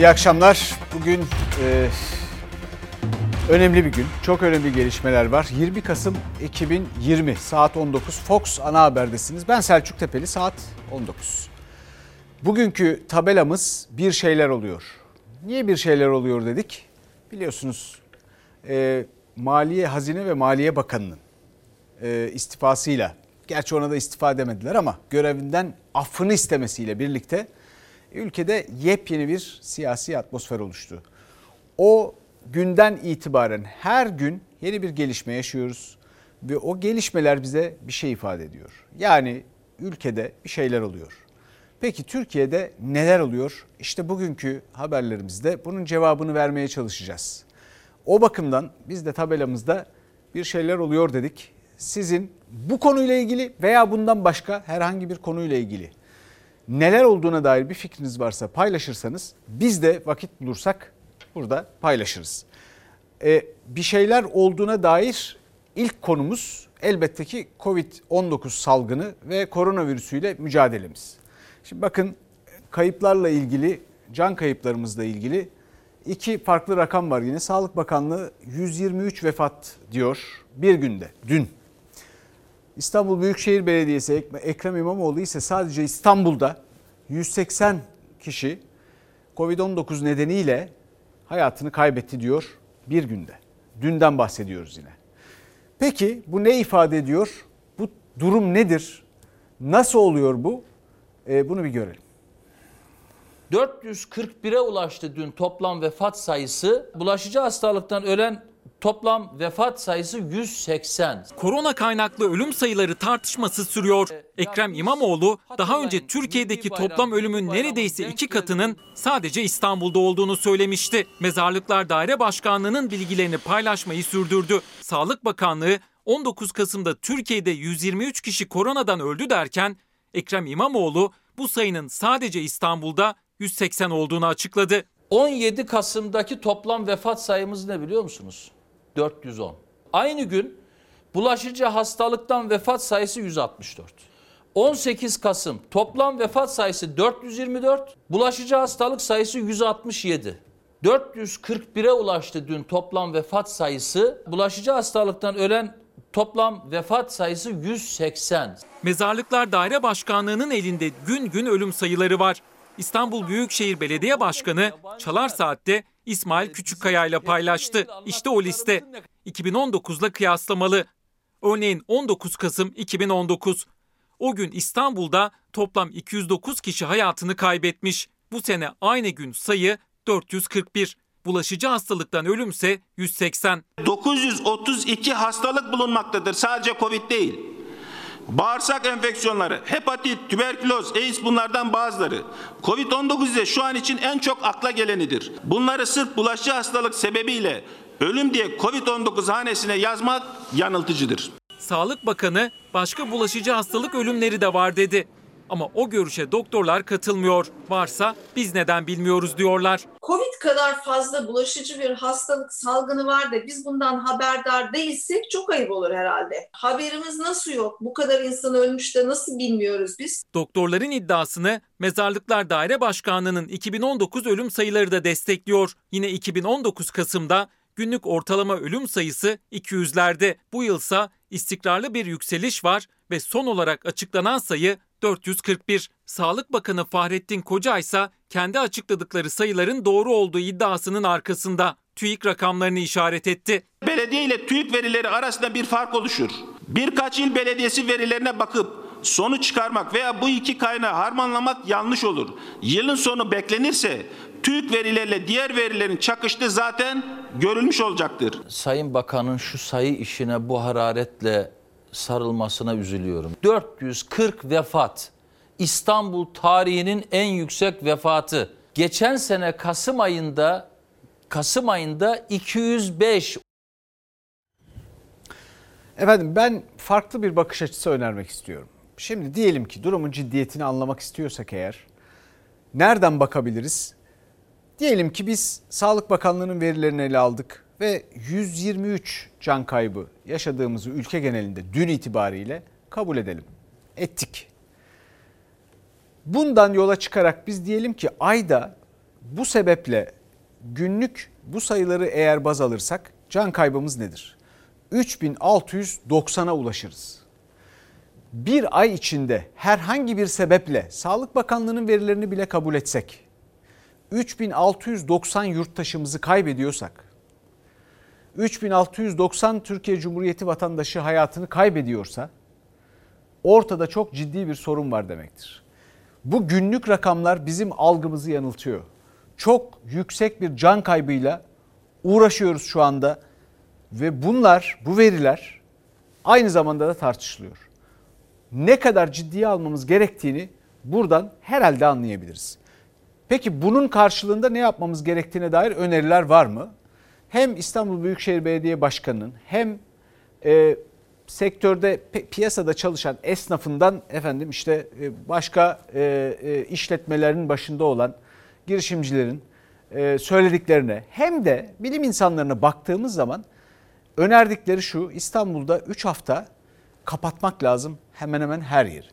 İyi akşamlar. Bugün e, önemli bir gün. Çok önemli gelişmeler var. 20 Kasım 2020 saat 19 Fox ana haberdesiniz. Ben Selçuk Tepeli saat 19. Bugünkü tabelamız bir şeyler oluyor. Niye bir şeyler oluyor dedik? Biliyorsunuz e, Maliye, Hazine ve Maliye Bakanı'nın e, istifasıyla, gerçi ona da istifa demediler ama görevinden affını istemesiyle birlikte ülkede yepyeni bir siyasi atmosfer oluştu. O günden itibaren her gün yeni bir gelişme yaşıyoruz ve o gelişmeler bize bir şey ifade ediyor. Yani ülkede bir şeyler oluyor. Peki Türkiye'de neler oluyor? İşte bugünkü haberlerimizde bunun cevabını vermeye çalışacağız. O bakımdan biz de tabelamızda bir şeyler oluyor dedik. Sizin bu konuyla ilgili veya bundan başka herhangi bir konuyla ilgili neler olduğuna dair bir fikriniz varsa paylaşırsanız biz de vakit bulursak burada paylaşırız. Ee, bir şeyler olduğuna dair ilk konumuz elbette ki Covid-19 salgını ve koronavirüsüyle mücadelemiz. Şimdi bakın kayıplarla ilgili, can kayıplarımızla ilgili iki farklı rakam var yine. Sağlık Bakanlığı 123 vefat diyor bir günde, dün. İstanbul Büyükşehir Belediyesi Ekrem İmamoğlu ise sadece İstanbul'da 180 kişi Covid-19 nedeniyle hayatını kaybetti diyor bir günde. Dünden bahsediyoruz yine. Peki bu ne ifade ediyor? Bu durum nedir? Nasıl oluyor bu? Ee, bunu bir görelim. 441'e ulaştı dün toplam vefat sayısı. Bulaşıcı hastalıktan ölen Toplam vefat sayısı 180. Korona kaynaklı ölüm sayıları tartışması sürüyor. Ekrem İmamoğlu daha önce Türkiye'deki toplam ölümün neredeyse iki katının sadece İstanbul'da olduğunu söylemişti. Mezarlıklar Daire Başkanlığı'nın bilgilerini paylaşmayı sürdürdü. Sağlık Bakanlığı 19 Kasım'da Türkiye'de 123 kişi koronadan öldü derken Ekrem İmamoğlu bu sayının sadece İstanbul'da 180 olduğunu açıkladı. 17 Kasım'daki toplam vefat sayımız ne biliyor musunuz? 410. Aynı gün bulaşıcı hastalıktan vefat sayısı 164. 18 Kasım toplam vefat sayısı 424, bulaşıcı hastalık sayısı 167. 441'e ulaştı dün toplam vefat sayısı. Bulaşıcı hastalıktan ölen toplam vefat sayısı 180. Mezarlıklar Daire Başkanlığı'nın elinde gün gün ölüm sayıları var. İstanbul Büyükşehir Belediye Başkanı Çalar Saat'te İsmail Küçükkaya ile paylaştı. İşte o liste 2019'la kıyaslamalı. Örneğin 19 Kasım 2019. O gün İstanbul'da toplam 209 kişi hayatını kaybetmiş. Bu sene aynı gün sayı 441. Bulaşıcı hastalıktan ölümse 180. 932 hastalık bulunmaktadır. Sadece Covid değil. Bağırsak enfeksiyonları, hepatit, tüberküloz, AIDS bunlardan bazıları. Covid-19 ise şu an için en çok akla gelenidir. Bunları sırf bulaşıcı hastalık sebebiyle ölüm diye Covid-19 hanesine yazmak yanıltıcıdır. Sağlık Bakanı başka bulaşıcı hastalık ölümleri de var dedi. Ama o görüşe doktorlar katılmıyor. Varsa biz neden bilmiyoruz diyorlar. Covid kadar fazla bulaşıcı bir hastalık salgını var da biz bundan haberdar değilsek çok ayıp olur herhalde. Haberimiz nasıl yok? Bu kadar insan ölmüş de nasıl bilmiyoruz biz? Doktorların iddiasını Mezarlıklar Daire Başkanlığı'nın 2019 ölüm sayıları da destekliyor. Yine 2019 Kasım'da günlük ortalama ölüm sayısı 200'lerde. Bu yılsa istikrarlı bir yükseliş var ve son olarak açıklanan sayı 441. Sağlık Bakanı Fahrettin Koca ise kendi açıkladıkları sayıların doğru olduğu iddiasının arkasında TÜİK rakamlarını işaret etti. Belediye ile TÜİK verileri arasında bir fark oluşur. Birkaç il belediyesi verilerine bakıp sonuç çıkarmak veya bu iki kaynağı harmanlamak yanlış olur. Yılın sonu beklenirse TÜİK verileriyle diğer verilerin çakıştığı zaten görülmüş olacaktır. Sayın Bakan'ın şu sayı işine bu hararetle sarılmasına üzülüyorum. 440 vefat. İstanbul tarihinin en yüksek vefatı. Geçen sene Kasım ayında Kasım ayında 205 Efendim ben farklı bir bakış açısı önermek istiyorum. Şimdi diyelim ki durumun ciddiyetini anlamak istiyorsak eğer nereden bakabiliriz? Diyelim ki biz Sağlık Bakanlığı'nın verilerini ele aldık ve 123 can kaybı yaşadığımızı ülke genelinde dün itibariyle kabul edelim. Ettik. Bundan yola çıkarak biz diyelim ki ayda Bu sebeple günlük bu sayıları eğer baz alırsak can kaybımız nedir? 3690'a ulaşırız. Bir ay içinde herhangi bir sebeple Sağlık Bakanlığı'nın verilerini bile kabul etsek 3690 yurttaşımızı kaybediyorsak 3690 Türkiye Cumhuriyeti vatandaşı hayatını kaybediyorsa ortada çok ciddi bir sorun var demektir. Bu günlük rakamlar bizim algımızı yanıltıyor. Çok yüksek bir can kaybıyla uğraşıyoruz şu anda ve bunlar, bu veriler aynı zamanda da tartışılıyor. Ne kadar ciddiye almamız gerektiğini buradan herhalde anlayabiliriz. Peki bunun karşılığında ne yapmamız gerektiğine dair öneriler var mı? Hem İstanbul Büyükşehir Belediye Başkanı'nın hem e, sektörde piyasada çalışan esnafından efendim işte e, başka e, e, işletmelerin başında olan girişimcilerin e, söylediklerine hem de bilim insanlarına baktığımız zaman önerdikleri şu İstanbul'da 3 hafta kapatmak lazım hemen hemen her yeri.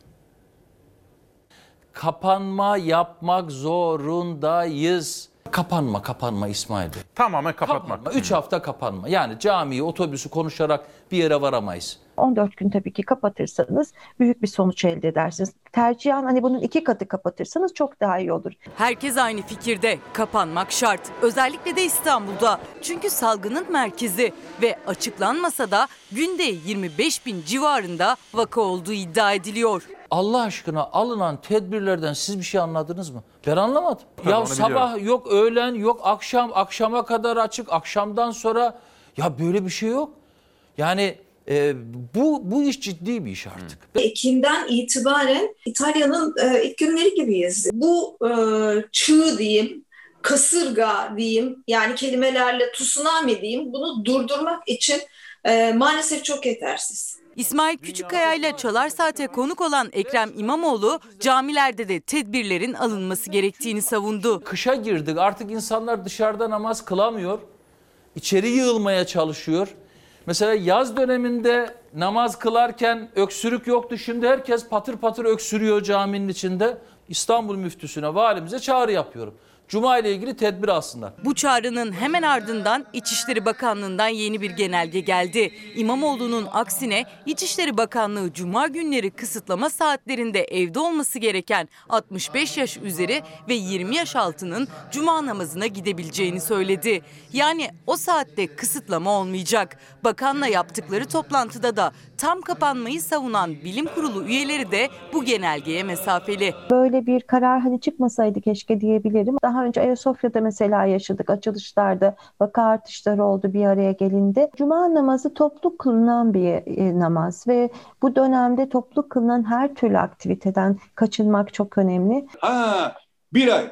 Kapanma yapmak zorundayız. Kapanma, kapanma İsmail Bey. Tamamen kapatmak. Kapanma, 3 hafta kapanma. Yani camiyi, otobüsü konuşarak bir yere varamayız. 14 gün tabii ki kapatırsanız büyük bir sonuç elde edersiniz. Tercihen hani bunun iki katı kapatırsanız çok daha iyi olur. Herkes aynı fikirde. Kapanmak şart. Özellikle de İstanbul'da. Çünkü salgının merkezi ve açıklanmasa da günde 25 bin civarında vaka olduğu iddia ediliyor. Allah aşkına alınan tedbirlerden siz bir şey anladınız mı? Ben anlamadım. Tabii ya sabah biliyorum. yok öğlen yok akşam akşama kadar açık akşamdan sonra ya böyle bir şey yok. Yani e, bu bu iş ciddi bir iş artık. Ekim'den itibaren İtalya'nın e, ilk günleri gibiyiz. Bu e, çığ diyeyim, kasırga diyeyim, yani kelimelerle tsunami diyeyim, bunu durdurmak için e, maalesef çok yetersiz. İsmail Küçükkaya ile Çalar Saat'e konuk olan Ekrem İmamoğlu camilerde de tedbirlerin alınması gerektiğini savundu. Kışa girdik artık insanlar dışarıda namaz kılamıyor. İçeri yığılmaya çalışıyor. Mesela yaz döneminde namaz kılarken öksürük yoktu. Şimdi herkes patır patır öksürüyor caminin içinde. İstanbul müftüsüne, valimize çağrı yapıyorum. Cuma ile ilgili tedbir alsınlar. Bu çağrının hemen ardından İçişleri Bakanlığı'ndan yeni bir genelge geldi. İmamoğlu'nun aksine İçişleri Bakanlığı cuma günleri kısıtlama saatlerinde evde olması gereken 65 yaş üzeri ve 20 yaş altının cuma namazına gidebileceğini söyledi. Yani o saatte kısıtlama olmayacak. Bakanla yaptıkları toplantıda da tam kapanmayı savunan bilim kurulu üyeleri de bu genelgeye mesafeli. Böyle bir karar hani çıkmasaydı keşke diyebilirim. Daha önce Ayasofya'da mesela yaşadık açılışlarda vaka artışları oldu bir araya gelindi. Cuma namazı toplu kılınan bir e, namaz ve bu dönemde toplu kılınan her türlü aktiviteden kaçınmak çok önemli. Ha, bir ay.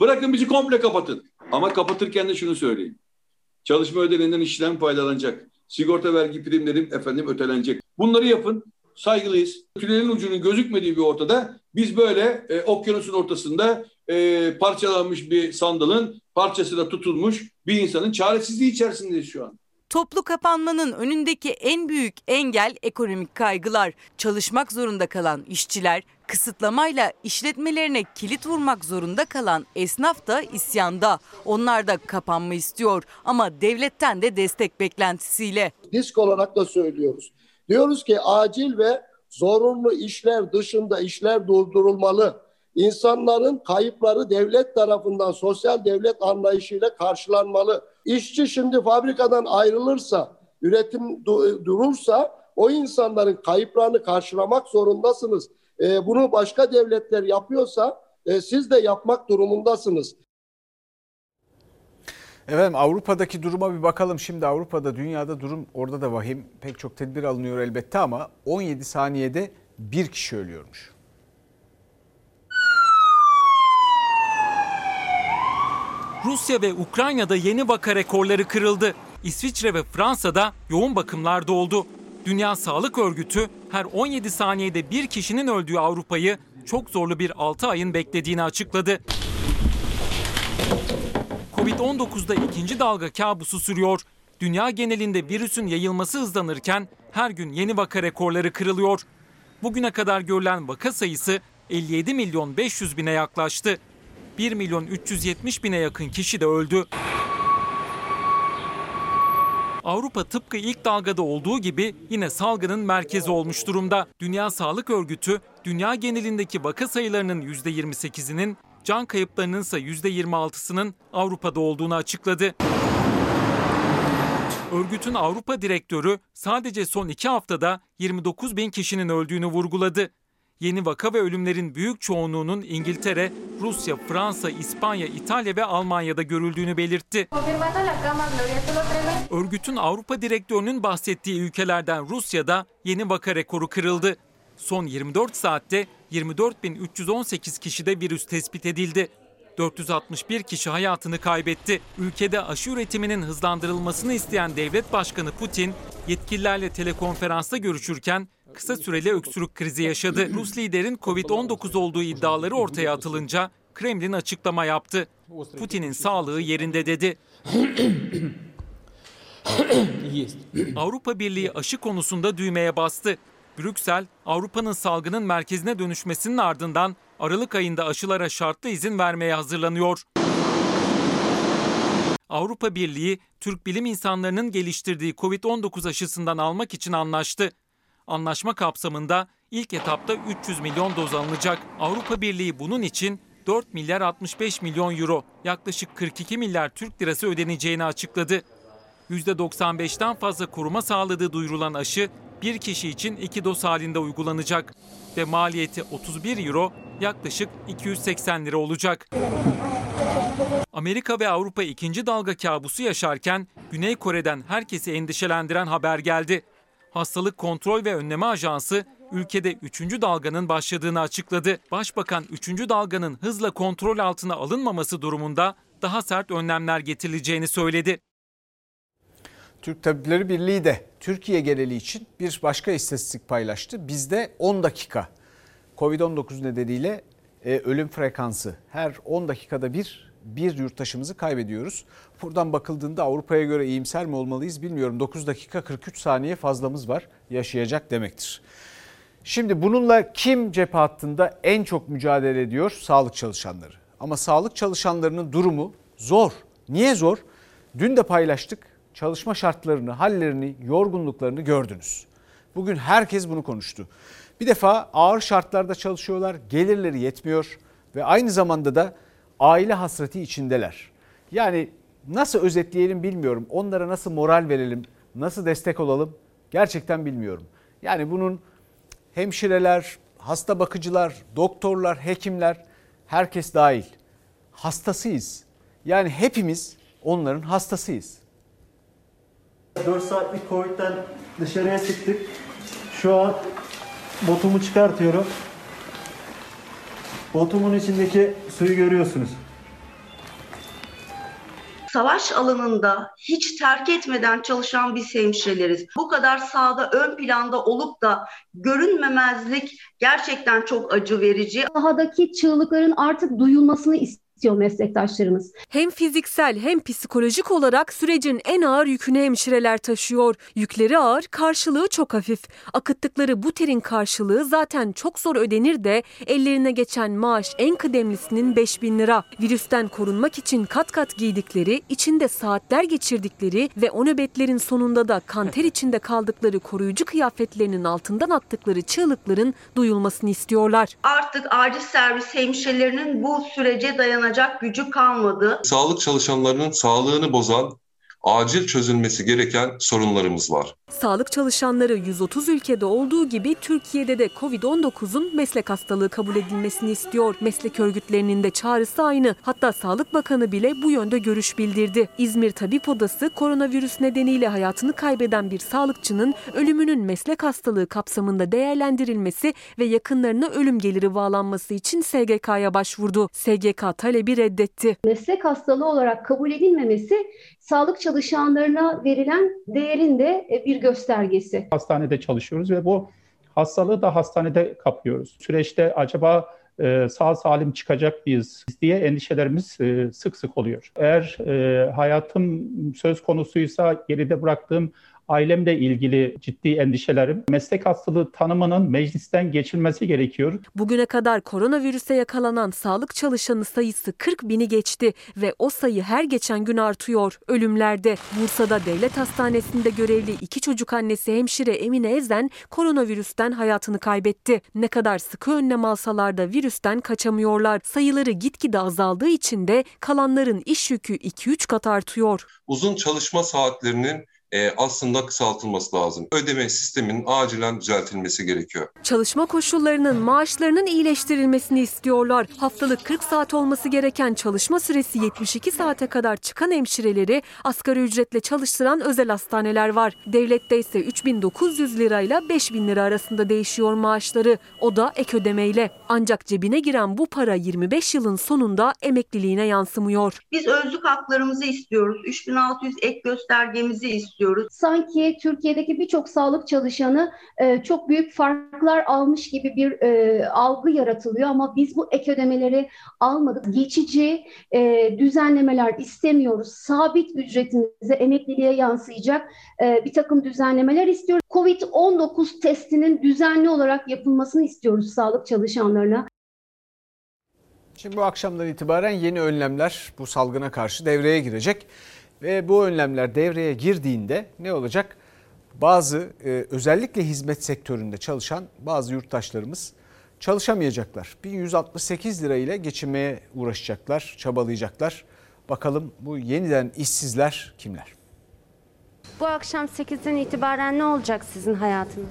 Bırakın bizi komple kapatın. Ama kapatırken de şunu söyleyeyim. Çalışma ödeneğinden işlem faydalanacak. Sigorta vergi primlerim efendim ötelenecek. Bunları yapın. Saygılıyız. Tünelin ucunun gözükmediği bir ortada biz böyle e, okyanusun ortasında e, parçalanmış bir sandalın parçasına tutulmuş bir insanın çaresizliği içerisindeyiz şu an. Toplu kapanmanın önündeki en büyük engel ekonomik kaygılar. Çalışmak zorunda kalan işçiler, kısıtlamayla işletmelerine kilit vurmak zorunda kalan esnaf da isyanda. Onlar da kapanma istiyor ama devletten de destek beklentisiyle. disk olarak da söylüyoruz. Diyoruz ki acil ve zorunlu işler dışında işler durdurulmalı. İnsanların kayıpları devlet tarafından sosyal devlet anlayışıyla karşılanmalı. İşçi şimdi fabrikadan ayrılırsa, üretim du- durursa o insanların kayıplarını karşılamak zorundasınız. Ee, bunu başka devletler yapıyorsa e, siz de yapmak durumundasınız. Efendim Avrupa'daki duruma bir bakalım. Şimdi Avrupa'da, dünyada durum orada da vahim. Pek çok tedbir alınıyor elbette ama 17 saniyede bir kişi ölüyormuş. Rusya ve Ukrayna'da yeni vaka rekorları kırıldı. İsviçre ve Fransa'da yoğun bakımlarda oldu. Dünya Sağlık Örgütü her 17 saniyede bir kişinin öldüğü Avrupa'yı çok zorlu bir 6 ayın beklediğini açıkladı. Covid-19'da ikinci dalga kabusu sürüyor. Dünya genelinde virüsün yayılması hızlanırken her gün yeni vaka rekorları kırılıyor. Bugüne kadar görülen vaka sayısı 57 milyon 500 bine yaklaştı. 1 milyon 370 bine yakın kişi de öldü. Avrupa tıpkı ilk dalgada olduğu gibi yine salgının merkezi olmuş durumda. Dünya Sağlık Örgütü, dünya genelindeki vaka sayılarının %28'inin, can kayıplarının ise %26'sının Avrupa'da olduğunu açıkladı. Örgütün Avrupa direktörü sadece son iki haftada 29 bin kişinin öldüğünü vurguladı. Yeni vaka ve ölümlerin büyük çoğunluğunun İngiltere, Rusya, Fransa, İspanya, İtalya ve Almanya'da görüldüğünü belirtti. Örgütün Avrupa direktörünün bahsettiği ülkelerden Rusya'da yeni vaka rekoru kırıldı. Son 24 saatte 24.318 kişide virüs tespit edildi. 461 kişi hayatını kaybetti. Ülkede aşı üretiminin hızlandırılmasını isteyen devlet başkanı Putin, yetkililerle telekonferansta görüşürken kısa süreli öksürük krizi yaşadı. Rus liderin Covid-19 olduğu iddiaları ortaya atılınca Kremlin açıklama yaptı. Putin'in sağlığı yerinde dedi. Avrupa Birliği aşı konusunda düğmeye bastı. Brüksel, Avrupa'nın salgının merkezine dönüşmesinin ardından Aralık ayında aşılara şartlı izin vermeye hazırlanıyor. Avrupa Birliği, Türk bilim insanlarının geliştirdiği Covid-19 aşısından almak için anlaştı. Anlaşma kapsamında ilk etapta 300 milyon doz alınacak. Avrupa Birliği bunun için 4 milyar 65 milyon euro, yaklaşık 42 milyar Türk lirası ödeneceğini açıkladı. %95'ten fazla koruma sağladığı duyurulan aşı bir kişi için iki doz halinde uygulanacak ve maliyeti 31 euro yaklaşık 280 lira olacak. Amerika ve Avrupa ikinci dalga kabusu yaşarken Güney Kore'den herkesi endişelendiren haber geldi. Hastalık Kontrol ve Önleme Ajansı ülkede 3. dalganın başladığını açıkladı. Başbakan 3. dalganın hızla kontrol altına alınmaması durumunda daha sert önlemler getirileceğini söyledi. Türk Tabipleri Birliği de Türkiye geneli için bir başka istatistik paylaştı. Bizde 10 dakika Covid-19 nedeniyle e, ölüm frekansı her 10 dakikada bir bir yurttaşımızı kaybediyoruz. Buradan bakıldığında Avrupa'ya göre iyimser mi olmalıyız bilmiyorum. 9 dakika 43 saniye fazlamız var yaşayacak demektir. Şimdi bununla kim cephe hattında en çok mücadele ediyor? Sağlık çalışanları. Ama sağlık çalışanlarının durumu zor. Niye zor? Dün de paylaştık. Çalışma şartlarını, hallerini, yorgunluklarını gördünüz. Bugün herkes bunu konuştu. Bir defa ağır şartlarda çalışıyorlar, gelirleri yetmiyor ve aynı zamanda da aile hasreti içindeler. Yani nasıl özetleyelim bilmiyorum. Onlara nasıl moral verelim, nasıl destek olalım gerçekten bilmiyorum. Yani bunun hemşireler, hasta bakıcılar, doktorlar, hekimler herkes dahil. Hastasıyız. Yani hepimiz onların hastasıyız. 4 saatlik Covid'den dışarıya çıktık. Şu an botumu çıkartıyorum. Botumun içindeki suyu görüyorsunuz. Savaş alanında hiç terk etmeden çalışan biz hemşireleriz. Bu kadar sahada ön planda olup da görünmemezlik gerçekten çok acı verici. Sahadaki çığlıkların artık duyulmasını istiyor meslektaşlarımız. Hem fiziksel hem psikolojik olarak sürecin en ağır yükünü hemşireler taşıyor. Yükleri ağır, karşılığı çok hafif. Akıttıkları bu terin karşılığı zaten çok zor ödenir de ellerine geçen maaş en kıdemlisinin 5000 lira. Virüsten korunmak için kat kat giydikleri, içinde saatler geçirdikleri ve o nöbetlerin sonunda da kanter içinde kaldıkları koruyucu kıyafetlerinin altından attıkları çığlıkların duyulmasını istiyorlar. Artık acil servis hemşirelerinin bu sürece dayanacak gücü kalmadı. Sağlık çalışanlarının sağlığını bozan acil çözülmesi gereken sorunlarımız var. Sağlık çalışanları 130 ülkede olduğu gibi Türkiye'de de Covid-19'un meslek hastalığı kabul edilmesini istiyor. Meslek örgütlerinin de çağrısı aynı. Hatta Sağlık Bakanı bile bu yönde görüş bildirdi. İzmir Tabip Odası koronavirüs nedeniyle hayatını kaybeden bir sağlıkçının ölümünün meslek hastalığı kapsamında değerlendirilmesi ve yakınlarına ölüm geliri bağlanması için SGK'ya başvurdu. SGK talebi reddetti. Meslek hastalığı olarak kabul edilmemesi sağlık çalışanlarına verilen değerin de bir göstergesi. Hastanede çalışıyoruz ve bu hastalığı da hastanede kapıyoruz. Süreçte acaba e, sağ salim çıkacak mıyız diye endişelerimiz e, sık sık oluyor. Eğer e, hayatım söz konusuysa geride bıraktığım ailemle ilgili ciddi endişelerim. Meslek hastalığı tanımının meclisten geçilmesi gerekiyor. Bugüne kadar koronavirüse yakalanan sağlık çalışanı sayısı 40 bini geçti ve o sayı her geçen gün artıyor. Ölümlerde Bursa'da devlet hastanesinde görevli iki çocuk annesi hemşire Emine Ezen koronavirüsten hayatını kaybetti. Ne kadar sıkı önlem alsalar da virüsten kaçamıyorlar. Sayıları gitgide azaldığı için de kalanların iş yükü 2-3 kat artıyor. Uzun çalışma saatlerinin e, aslında kısaltılması lazım. Ödeme sisteminin acilen düzeltilmesi gerekiyor. Çalışma koşullarının, maaşlarının iyileştirilmesini istiyorlar. Haftalık 40 saat olması gereken çalışma süresi 72 saate kadar çıkan hemşireleri asgari ücretle çalıştıran özel hastaneler var. Devlette ise 3900 lirayla 5000 lira arasında değişiyor maaşları. O da ek ödemeyle. Ancak cebine giren bu para 25 yılın sonunda emekliliğine yansımıyor. Biz özlük haklarımızı istiyoruz. 3600 ek göstergemizi istiyoruz. Sanki Türkiye'deki birçok sağlık çalışanı e, çok büyük farklar almış gibi bir e, algı yaratılıyor ama biz bu ek ödemeleri almadık. Geçici e, düzenlemeler istemiyoruz. Sabit ücretimize, emekliliğe yansıyacak e, bir takım düzenlemeler istiyoruz. Covid-19 testinin düzenli olarak yapılmasını istiyoruz sağlık çalışanlarına. Şimdi bu akşamdan itibaren yeni önlemler bu salgına karşı devreye girecek. Ve bu önlemler devreye girdiğinde ne olacak? Bazı e, özellikle hizmet sektöründe çalışan bazı yurttaşlarımız çalışamayacaklar. 1168 lira ile geçinmeye uğraşacaklar, çabalayacaklar. Bakalım bu yeniden işsizler kimler? Bu akşam 8'den itibaren ne olacak sizin hayatınız?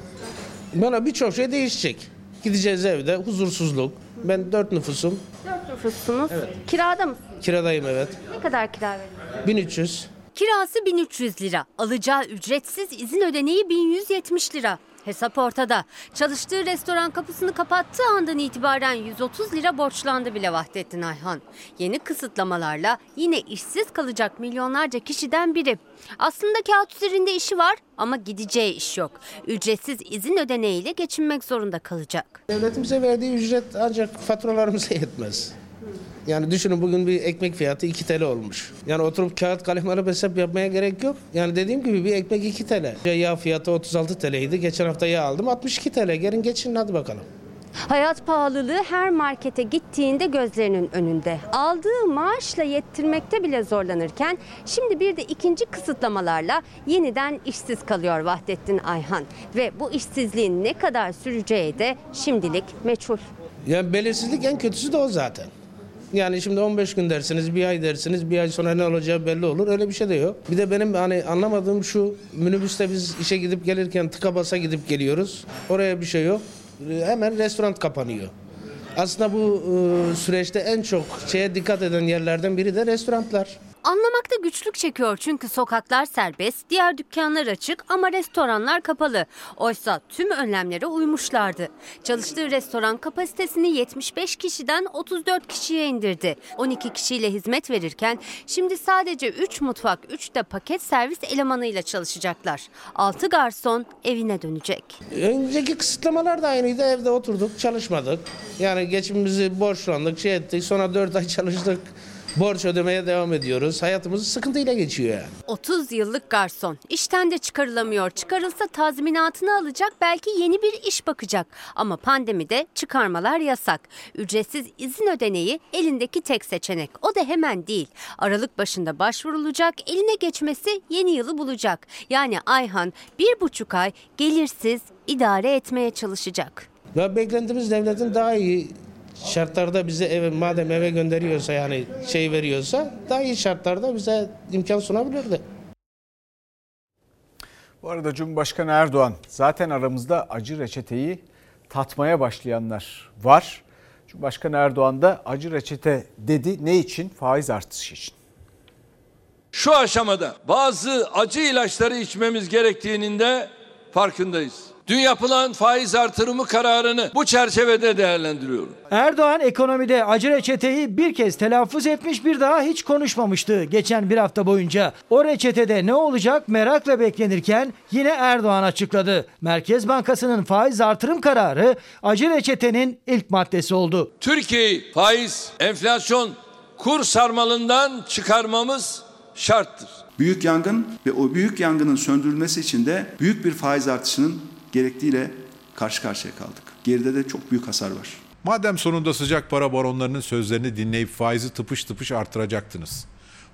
Bana birçok şey değişecek. Gideceğiz evde huzursuzluk. Ben dört nüfusum. Dört nüfussunuz. Evet. Kirada mısınız? Kiradayım evet. Ne kadar kira veriyorsunuz? 1300. Kirası 1300 lira. Alacağı ücretsiz izin ödeneği 1170 lira. Hesap ortada. Çalıştığı restoran kapısını kapattığı andan itibaren 130 lira borçlandı bile Vahdettin Ayhan. Yeni kısıtlamalarla yine işsiz kalacak milyonlarca kişiden biri. Aslında kağıt üzerinde işi var ama gideceği iş yok. Ücretsiz izin ödeneğiyle geçinmek zorunda kalacak. Devletimize verdiği ücret ancak faturalarımıza yetmez. Yani düşünün bugün bir ekmek fiyatı 2 TL olmuş. Yani oturup kağıt kalem alıp hesap yapmaya gerek yok. Yani dediğim gibi bir ekmek 2 TL. Yağ fiyatı 36 TL'ydi. Geçen hafta yağ aldım 62 TL. Gelin geçin hadi bakalım. Hayat pahalılığı her markete gittiğinde gözlerinin önünde. Aldığı maaşla yettirmekte bile zorlanırken şimdi bir de ikinci kısıtlamalarla yeniden işsiz kalıyor Vahdettin Ayhan. Ve bu işsizliğin ne kadar süreceği de şimdilik meçhul. Yani belirsizlik en kötüsü de o zaten. Yani şimdi 15 gün dersiniz, bir ay dersiniz, bir ay sonra ne olacağı belli olur. Öyle bir şey de yok. Bir de benim hani anlamadığım şu, minibüste biz işe gidip gelirken tıka basa gidip geliyoruz. Oraya bir şey yok. Hemen restoran kapanıyor. Aslında bu e, süreçte en çok şeye dikkat eden yerlerden biri de restoranlar. Anlamakta güçlük çekiyor çünkü sokaklar serbest, diğer dükkanlar açık ama restoranlar kapalı. Oysa tüm önlemlere uymuşlardı. Çalıştığı restoran kapasitesini 75 kişiden 34 kişiye indirdi. 12 kişiyle hizmet verirken şimdi sadece 3 mutfak, 3 de paket servis elemanıyla çalışacaklar. 6 garson evine dönecek. Önceki kısıtlamalar da aynıydı. Evde oturduk, çalışmadık. Yani geçimimizi borçlandık, şey ettik. Sonra 4 ay çalıştık. Borç ödemeye devam ediyoruz. Hayatımız sıkıntıyla geçiyor yani. 30 yıllık garson. İşten de çıkarılamıyor. Çıkarılsa tazminatını alacak belki yeni bir iş bakacak. Ama pandemide çıkarmalar yasak. Ücretsiz izin ödeneği elindeki tek seçenek. O da hemen değil. Aralık başında başvurulacak. Eline geçmesi yeni yılı bulacak. Yani Ayhan bir buçuk ay gelirsiz idare etmeye çalışacak. Ve beklentimiz devletin daha iyi şartlarda bize eve madem eve gönderiyorsa yani şey veriyorsa daha iyi şartlarda bize imkan sunabilirdi. Bu arada Cumhurbaşkanı Erdoğan zaten aramızda acı reçeteyi tatmaya başlayanlar var. Cumhurbaşkanı Erdoğan da acı reçete dedi. Ne için? Faiz artışı için. Şu aşamada bazı acı ilaçları içmemiz gerektiğinin de farkındayız. Dün yapılan faiz artırımı kararını bu çerçevede değerlendiriyorum. Erdoğan ekonomide acı reçeteyi bir kez telaffuz etmiş bir daha hiç konuşmamıştı geçen bir hafta boyunca. O reçetede ne olacak merakla beklenirken yine Erdoğan açıkladı. Merkez Bankası'nın faiz artırım kararı acı reçetenin ilk maddesi oldu. Türkiye'yi faiz, enflasyon, kur sarmalından çıkarmamız şarttır. Büyük yangın ve o büyük yangının söndürülmesi için de büyük bir faiz artışının gerektiğiyle karşı karşıya kaldık. Geride de çok büyük hasar var. Madem sonunda sıcak para baronlarının sözlerini dinleyip faizi tıpış tıpış artıracaktınız.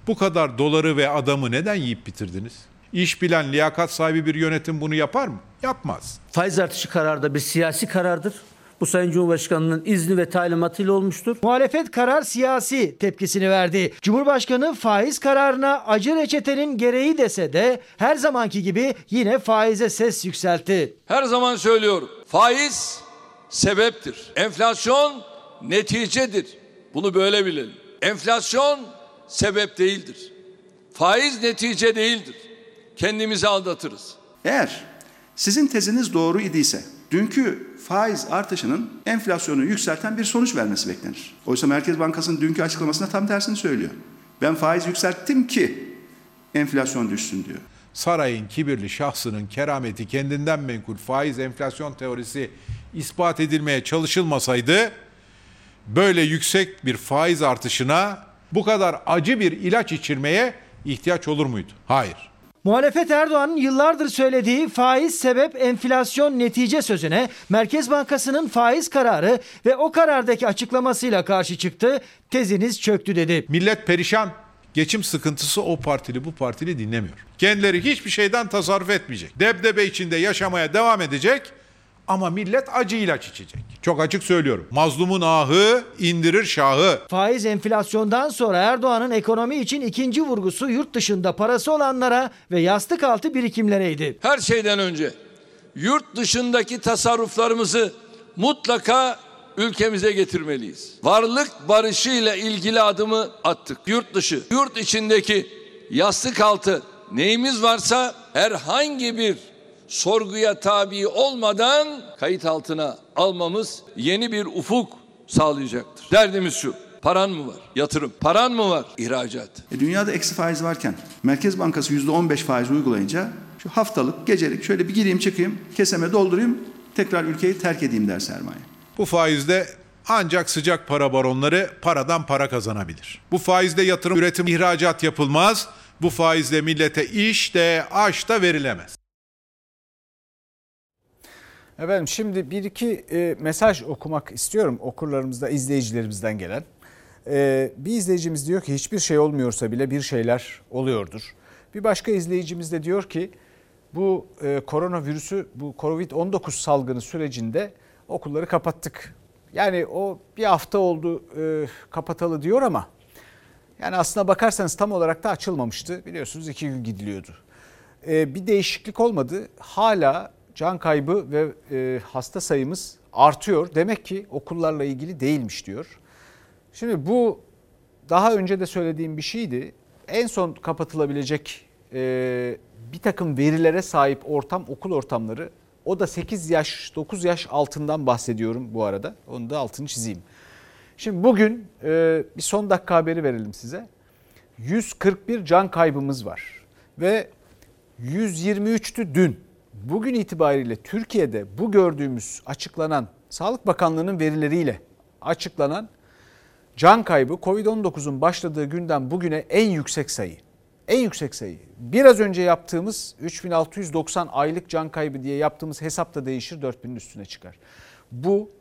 Bu kadar doları ve adamı neden yiyip bitirdiniz? İş bilen, liyakat sahibi bir yönetim bunu yapar mı? Yapmaz. Faiz artışı kararı da bir siyasi karardır. Bu Sayın Cumhurbaşkanı'nın izni ve talimatıyla olmuştur. Muhalefet karar siyasi tepkisini verdi. Cumhurbaşkanı faiz kararına acı reçetenin gereği dese de her zamanki gibi yine faize ses yükseltti. Her zaman söylüyorum. Faiz sebeptir. Enflasyon neticedir. Bunu böyle bilelim. Enflasyon sebep değildir. Faiz netice değildir. Kendimizi aldatırız. Eğer sizin teziniz doğru idiyse dünkü faiz artışının enflasyonu yükselten bir sonuç vermesi beklenir. Oysa Merkez Bankası'nın dünkü açıklamasında tam tersini söylüyor. Ben faiz yükselttim ki enflasyon düşsün diyor. Sarayın kibirli şahsının kerameti kendinden menkul faiz enflasyon teorisi ispat edilmeye çalışılmasaydı böyle yüksek bir faiz artışına bu kadar acı bir ilaç içirmeye ihtiyaç olur muydu? Hayır. Muhalefet Erdoğan'ın yıllardır söylediği faiz sebep enflasyon netice sözüne Merkez Bankası'nın faiz kararı ve o karardaki açıklamasıyla karşı çıktı. Teziniz çöktü dedi. Millet perişan. Geçim sıkıntısı o partili bu partili dinlemiyor. Kendileri hiçbir şeyden tasarruf etmeyecek. Debdebe içinde yaşamaya devam edecek ama millet acı ilaç içecek. Çok açık söylüyorum. Mazlumun ahı indirir şahı. Faiz enflasyondan sonra Erdoğan'ın ekonomi için ikinci vurgusu yurt dışında parası olanlara ve yastık altı birikimlereydi. Her şeyden önce yurt dışındaki tasarruflarımızı mutlaka ülkemize getirmeliyiz. Varlık barışı ile ilgili adımı attık. Yurt dışı, yurt içindeki yastık altı neyimiz varsa herhangi bir sorguya tabi olmadan kayıt altına almamız yeni bir ufuk sağlayacaktır. Derdimiz şu. Paran mı var? Yatırım. Paran mı var? İhracat. E, dünyada eksi faiz varken Merkez Bankası %15 faiz uygulayınca şu haftalık, gecelik şöyle bir gireyim çıkayım, keseme doldurayım, tekrar ülkeyi terk edeyim der sermaye. Bu faizde ancak sıcak para baronları paradan para kazanabilir. Bu faizde yatırım, üretim, ihracat yapılmaz. Bu faizle millete iş de aş da verilemez. Efendim şimdi bir iki e, mesaj okumak istiyorum okurlarımızda, izleyicilerimizden gelen. E, bir izleyicimiz diyor ki hiçbir şey olmuyorsa bile bir şeyler oluyordur. Bir başka izleyicimiz de diyor ki bu e, koronavirüsü, bu Covid-19 salgını sürecinde okulları kapattık. Yani o bir hafta oldu e, kapatalı diyor ama yani aslına bakarsanız tam olarak da açılmamıştı. Biliyorsunuz iki gün gidiliyordu. E, bir değişiklik olmadı. Hala can kaybı ve e, hasta sayımız artıyor. Demek ki okullarla ilgili değilmiş diyor. Şimdi bu daha önce de söylediğim bir şeydi. En son kapatılabilecek e, bir takım verilere sahip ortam okul ortamları. O da 8 yaş 9 yaş altından bahsediyorum bu arada. Onu da altını çizeyim. Şimdi bugün e, bir son dakika haberi verelim size. 141 can kaybımız var ve 123'tü dün. Bugün itibariyle Türkiye'de bu gördüğümüz açıklanan Sağlık Bakanlığı'nın verileriyle açıklanan can kaybı Covid-19'un başladığı günden bugüne en yüksek sayı. En yüksek sayı. Biraz önce yaptığımız 3690 aylık can kaybı diye yaptığımız hesap da değişir 4000'in üstüne çıkar. Bu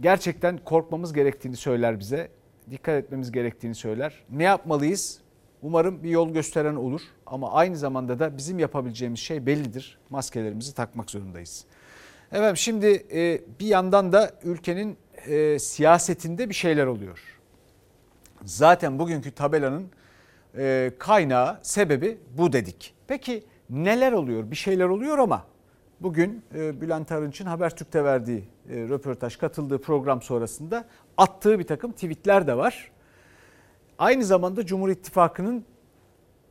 gerçekten korkmamız gerektiğini söyler bize. Dikkat etmemiz gerektiğini söyler. Ne yapmalıyız? Umarım bir yol gösteren olur ama aynı zamanda da bizim yapabileceğimiz şey bellidir. Maskelerimizi takmak zorundayız. Evet şimdi e, bir yandan da ülkenin e, siyasetinde bir şeyler oluyor. Zaten bugünkü tabelanın e, kaynağı, sebebi bu dedik. Peki neler oluyor? Bir şeyler oluyor ama bugün Bülent Arınç'ın Habertürk'te verdiği röportaj, katıldığı program sonrasında attığı bir takım tweetler de var aynı zamanda Cumhur İttifakı'nın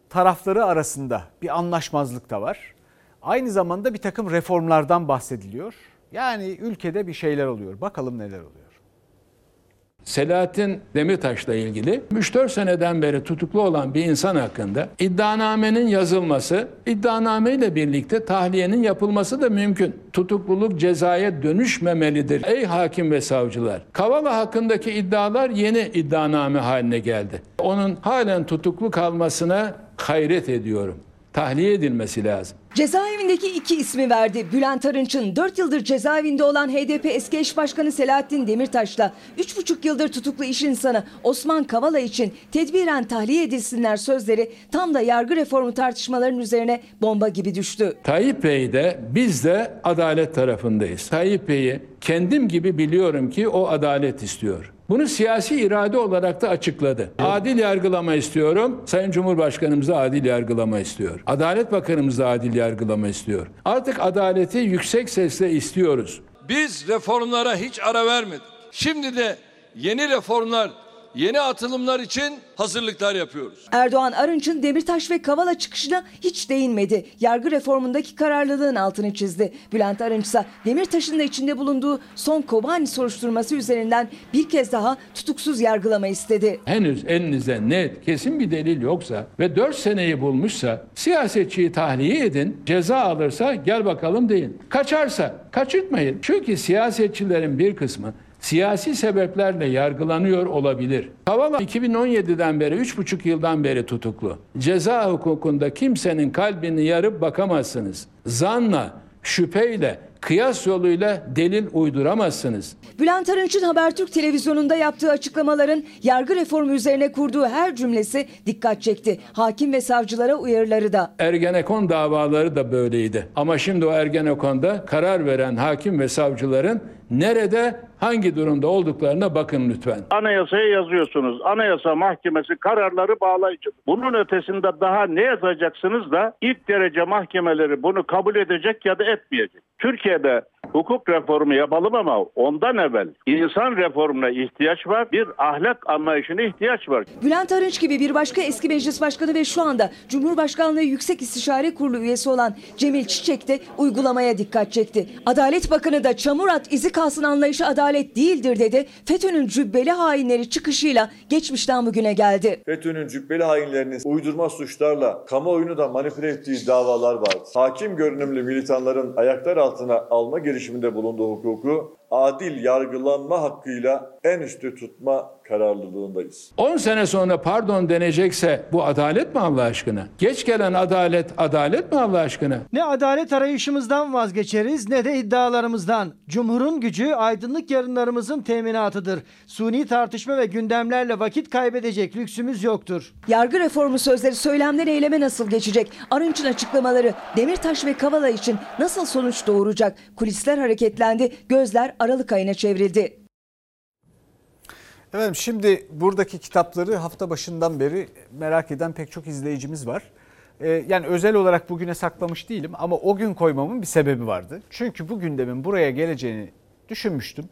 tarafları arasında bir anlaşmazlık da var. Aynı zamanda bir takım reformlardan bahsediliyor. Yani ülkede bir şeyler oluyor. Bakalım neler oluyor. Selahattin Demirtaş'la ilgili 3-4 seneden beri tutuklu olan bir insan hakkında iddianamenin yazılması, iddianame ile birlikte tahliyenin yapılması da mümkün. Tutukluluk cezaya dönüşmemelidir. Ey hakim ve savcılar, Kavala hakkındaki iddialar yeni iddianame haline geldi. Onun halen tutuklu kalmasına hayret ediyorum. Tahliye edilmesi lazım. Cezaevindeki iki ismi verdi. Bülent Arınç'ın 4 yıldır cezaevinde olan HDP eski eş başkanı Selahattin Demirtaş'la 3,5 yıldır tutuklu iş insanı Osman Kavala için tedbiren tahliye edilsinler sözleri tam da yargı reformu tartışmalarının üzerine bomba gibi düştü. Tayyip Bey de biz de adalet tarafındayız. Tayyip Bey'i kendim gibi biliyorum ki o adalet istiyor. Bunu siyasi irade olarak da açıkladı. Adil yargılama istiyorum. Sayın Cumhurbaşkanımız adil yargılama istiyor. Adalet Bakanımız adil yargılama istiyor. Artık adaleti yüksek sesle istiyoruz. Biz reformlara hiç ara vermedik. Şimdi de yeni reformlar, yeni atılımlar için hazırlıklar yapıyoruz. Erdoğan Arınç'ın Demirtaş ve Kavala çıkışına hiç değinmedi. Yargı reformundaki kararlılığın altını çizdi. Bülent Arınç ise Demirtaş'ın da içinde bulunduğu son Kobani soruşturması üzerinden bir kez daha tutuksuz yargılama istedi. Henüz elinizde net, kesin bir delil yoksa ve 4 seneyi bulmuşsa siyasetçiyi tahliye edin, ceza alırsa gel bakalım deyin. Kaçarsa kaçırtmayın. Çünkü siyasetçilerin bir kısmı siyasi sebeplerle yargılanıyor olabilir. Kavala 2017'den beri 3,5 yıldan beri tutuklu. Ceza hukukunda kimsenin kalbini yarıp bakamazsınız. Zanla, şüpheyle, kıyas yoluyla delil uyduramazsınız. Bülent Arınç'ın Habertürk televizyonunda yaptığı açıklamaların yargı reformu üzerine kurduğu her cümlesi dikkat çekti. Hakim ve savcılara uyarıları da. Ergenekon davaları da böyleydi. Ama şimdi o Ergenekon'da karar veren hakim ve savcıların nerede, hangi durumda olduklarına bakın lütfen. Anayasaya yazıyorsunuz. Anayasa Mahkemesi kararları bağlayıcı. Bunun ötesinde daha ne yazacaksınız da ilk derece mahkemeleri bunu kabul edecek ya da etmeyecek. Türkiye'de hukuk reformu yapalım ama ondan evvel insan reformuna ihtiyaç var. Bir ahlak anlayışına ihtiyaç var. Bülent Arınç gibi bir başka eski meclis başkanı ve şu anda Cumhurbaşkanlığı Yüksek İstişare Kurulu üyesi olan Cemil Çiçek de uygulamaya dikkat çekti. Adalet Bakanı da çamur at izi kalsın anlayışı adalet değildir dedi. FETÖ'nün cübbeli hainleri çıkışıyla geçmişten bugüne geldi. FETÖ'nün cübbeli hainlerinin uydurma suçlarla kamuoyunu da manipüle ettiği davalar vardı. Hakim görünümlü militanların ayaklar altına alma girişiminde bulunduğu hukuku adil yargılanma hakkıyla en üstü tutma kararlılığındayız. 10 sene sonra pardon denecekse bu adalet mi Allah aşkına? Geç gelen adalet adalet mi Allah aşkına? Ne adalet arayışımızdan vazgeçeriz ne de iddialarımızdan. Cumhurun gücü aydınlık yarınlarımızın teminatıdır. Suni tartışma ve gündemlerle vakit kaybedecek lüksümüz yoktur. Yargı reformu sözleri söylemden eyleme nasıl geçecek? Arınç'ın açıklamaları Demirtaş ve Kavala için nasıl sonuç doğuracak? Kulisler hareketlendi, gözler Aralık ayına çevrildi. Efendim şimdi buradaki kitapları hafta başından beri merak eden pek çok izleyicimiz var. Ee, yani özel olarak bugüne saklamış değilim ama o gün koymamın bir sebebi vardı. Çünkü bu gündemin buraya geleceğini düşünmüştüm.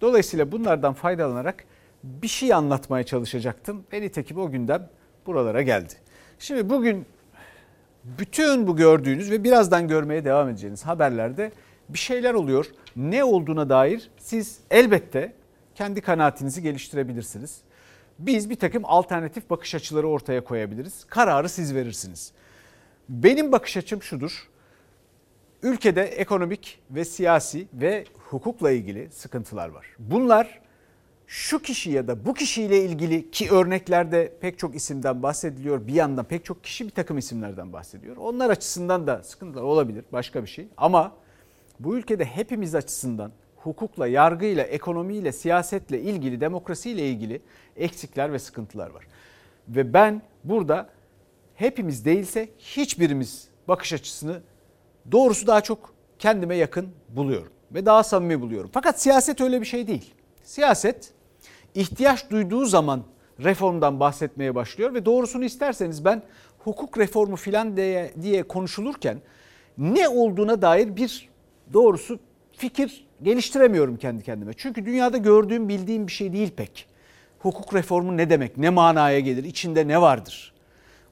Dolayısıyla bunlardan faydalanarak bir şey anlatmaya çalışacaktım. Ve nitekim o gündem buralara geldi. Şimdi bugün bütün bu gördüğünüz ve birazdan görmeye devam edeceğiniz haberlerde bir şeyler oluyor. Ne olduğuna dair siz elbette kendi kanaatinizi geliştirebilirsiniz. Biz bir takım alternatif bakış açıları ortaya koyabiliriz. Kararı siz verirsiniz. Benim bakış açım şudur. Ülkede ekonomik ve siyasi ve hukukla ilgili sıkıntılar var. Bunlar şu kişi ya da bu kişiyle ilgili ki örneklerde pek çok isimden bahsediliyor. Bir yandan pek çok kişi bir takım isimlerden bahsediyor. Onlar açısından da sıkıntılar olabilir başka bir şey. Ama bu ülkede hepimiz açısından hukukla, yargıyla, ekonomiyle, siyasetle ilgili, demokrasiyle ilgili eksikler ve sıkıntılar var. Ve ben burada hepimiz değilse hiçbirimiz bakış açısını doğrusu daha çok kendime yakın buluyorum ve daha samimi buluyorum. Fakat siyaset öyle bir şey değil. Siyaset ihtiyaç duyduğu zaman reformdan bahsetmeye başlıyor ve doğrusunu isterseniz ben hukuk reformu filan diye, diye konuşulurken ne olduğuna dair bir doğrusu fikir geliştiremiyorum kendi kendime. Çünkü dünyada gördüğüm bildiğim bir şey değil pek. Hukuk reformu ne demek, ne manaya gelir, içinde ne vardır?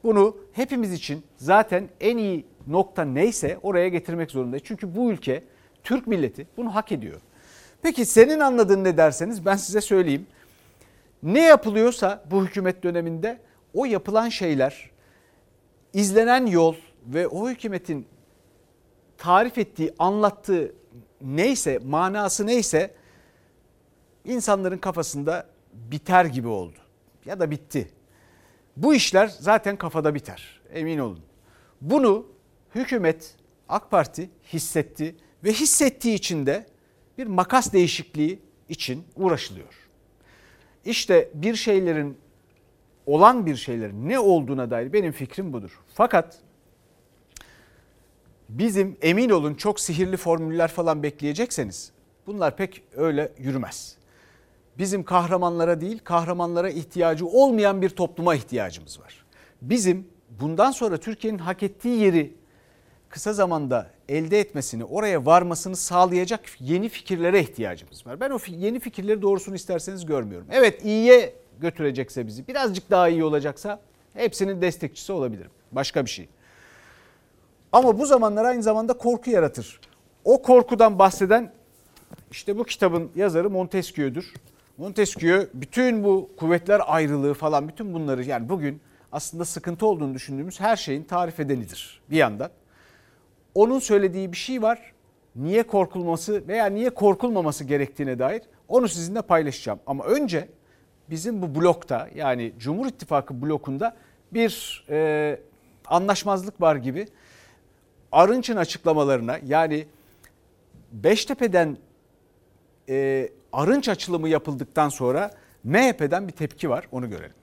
Bunu hepimiz için zaten en iyi nokta neyse oraya getirmek zorundayız. Çünkü bu ülke, Türk milleti bunu hak ediyor. Peki senin anladığın ne derseniz ben size söyleyeyim. Ne yapılıyorsa bu hükümet döneminde o yapılan şeyler, izlenen yol ve o hükümetin tarif ettiği, anlattığı neyse, manası neyse insanların kafasında biter gibi oldu. Ya da bitti. Bu işler zaten kafada biter. emin olun. Bunu hükümet AK Parti hissetti ve hissettiği için de bir makas değişikliği için uğraşılıyor. İşte bir şeylerin olan bir şeylerin ne olduğuna dair benim fikrim budur. Fakat bizim emin olun çok sihirli formüller falan bekleyecekseniz bunlar pek öyle yürümez. Bizim kahramanlara değil kahramanlara ihtiyacı olmayan bir topluma ihtiyacımız var. Bizim bundan sonra Türkiye'nin hak ettiği yeri kısa zamanda elde etmesini, oraya varmasını sağlayacak yeni fikirlere ihtiyacımız var. Ben o yeni fikirleri doğrusunu isterseniz görmüyorum. Evet iyiye götürecekse bizi, birazcık daha iyi olacaksa hepsinin destekçisi olabilirim. Başka bir şey. Ama bu zamanlar aynı zamanda korku yaratır. O korkudan bahseden işte bu kitabın yazarı Montesquieu'dur. Montesquieu bütün bu kuvvetler ayrılığı falan bütün bunları yani bugün aslında sıkıntı olduğunu düşündüğümüz her şeyin tarif edenidir bir yandan. Onun söylediği bir şey var. Niye korkulması veya niye korkulmaması gerektiğine dair onu sizinle paylaşacağım. Ama önce bizim bu blokta yani Cumhur İttifakı blokunda bir e, anlaşmazlık var gibi. Arınç'ın açıklamalarına yani Beştepe'den e, Arınç açılımı yapıldıktan sonra MHP'den bir tepki var onu görelim.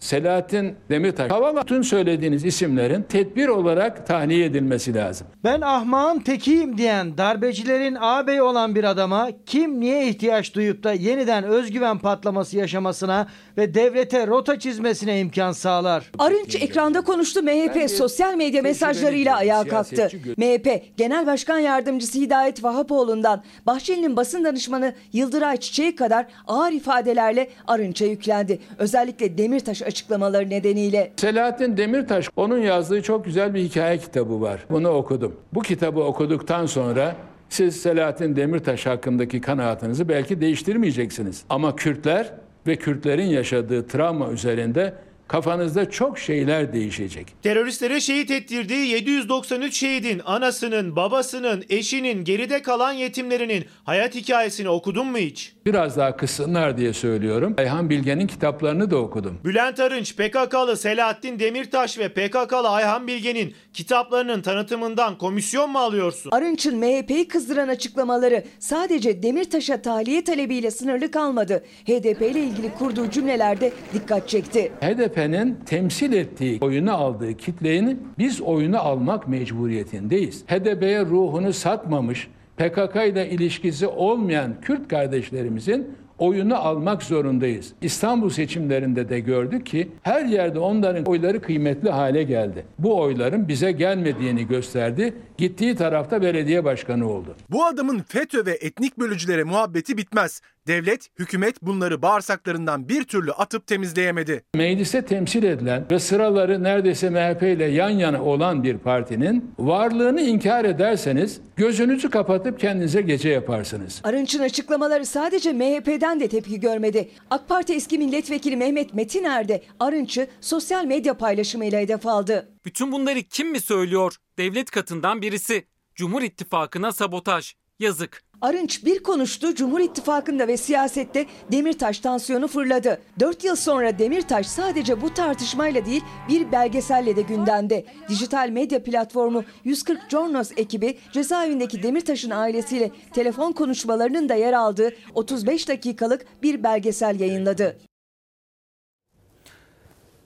Selahattin Demirtaş, Kavala bütün söylediğiniz isimlerin tedbir olarak tahliye edilmesi lazım. Ben ahmağın tekiyim diyen darbecilerin ağabeyi olan bir adama kim niye ihtiyaç duyup da yeniden özgüven patlaması yaşamasına ve devlete rota çizmesine imkan sağlar? Arınç ekranda konuştu MHP sosyal medya mesajlarıyla ayağa kalktı. MHP Genel Başkan Yardımcısı Hidayet Vahapoğlu'ndan Bahçeli'nin basın danışmanı Yıldıray Çiçek'e kadar ağır ifadelerle Arınç'a yüklendi. Özellikle Demirtaş açıklamaları nedeniyle. Selahattin Demirtaş onun yazdığı çok güzel bir hikaye kitabı var. Bunu okudum. Bu kitabı okuduktan sonra siz Selahattin Demirtaş hakkındaki kanaatinizi belki değiştirmeyeceksiniz. Ama Kürtler ve Kürtlerin yaşadığı travma üzerinde kafanızda çok şeyler değişecek. Teröristlere şehit ettirdiği 793 şehidin anasının, babasının, eşinin, geride kalan yetimlerinin hayat hikayesini okudun mu hiç? Biraz daha kıssınlar diye söylüyorum. Ayhan Bilge'nin kitaplarını da okudum. Bülent Arınç, PKK'lı Selahattin Demirtaş ve PKK'lı Ayhan Bilge'nin kitaplarının tanıtımından komisyon mu alıyorsun? Arınç'ın MHP'yi kızdıran açıklamaları sadece Demirtaş'a tahliye talebiyle sınırlı kalmadı. HDP ile ilgili kurduğu cümlelerde dikkat çekti. HDP'nin temsil ettiği, oyunu aldığı kitlenin biz oyunu almak mecburiyetindeyiz. HDP'ye ruhunu satmamış, PKK ile ilişkisi olmayan Kürt kardeşlerimizin oyunu almak zorundayız. İstanbul seçimlerinde de gördük ki her yerde onların oyları kıymetli hale geldi. Bu oyların bize gelmediğini gösterdi. Gittiği tarafta belediye başkanı oldu. Bu adamın FETÖ ve etnik bölücülere muhabbeti bitmez. Devlet, hükümet bunları bağırsaklarından bir türlü atıp temizleyemedi. Mecliste temsil edilen ve sıraları neredeyse MHP ile yan yana olan bir partinin varlığını inkar ederseniz gözünüzü kapatıp kendinize gece yaparsınız. Arınç'ın açıklamaları sadece MHP'den de tepki görmedi. AK Parti eski milletvekili Mehmet Metiner de Arınç'ı sosyal medya paylaşımıyla hedef aldı. Bütün bunları kim mi söylüyor? Devlet katından birisi. Cumhur İttifakı'na sabotaj. Yazık. Arınç bir konuştu, Cumhur İttifakı'nda ve siyasette Demirtaş tansiyonu fırladı. 4 yıl sonra Demirtaş sadece bu tartışmayla değil bir belgeselle de gündemde. Dijital medya platformu 140 Jornos ekibi cezaevindeki Demirtaş'ın ailesiyle telefon konuşmalarının da yer aldığı 35 dakikalık bir belgesel yayınladı.